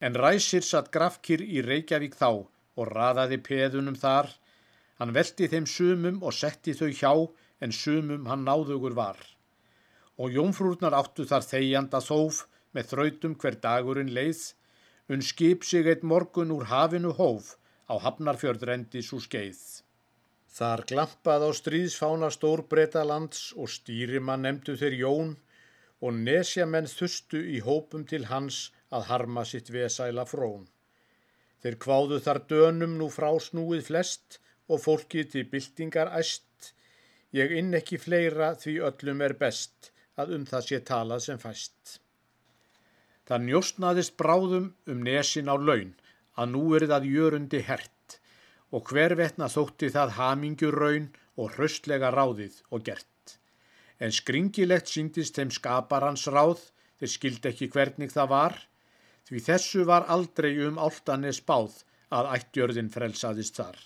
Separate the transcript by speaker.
Speaker 1: En ræsir satt grafkir í Reykjavík þá og raðaði peðunum þar. Hann velti þeim sumum og setti þau hjá en sumum hann náðugur var. Og jómfrúrnar áttu þar þegjanda þóf með þrautum hver dagurinn leið. Unn skip sig eitt morgun úr hafinu hóf á hafnarfjörð rendi svo skeið. Þar glampað á stríðsfána stórbreytalands og stýrimann nefndu þeir Jón og nesjamenn þustu í hópum til hans að harma sitt vesæla frón. Þeir kváðu þar dönum nú frásnúið flest og fólkið til byltingar æst. Ég inn ekki fleira því öllum er best að um það sé talað sem fæst. Það njóstnaðist bráðum um nesin á laun að nú er það jörundi hert og hver vetna þótti það hamingjur raun og hraustlega ráðið og gert. En skringilegt síndist þeim skapar hans ráð, þeir skildi ekki hvernig það var, því þessu var aldrei um áltanis báð að ættjörðin frelsaðist þar.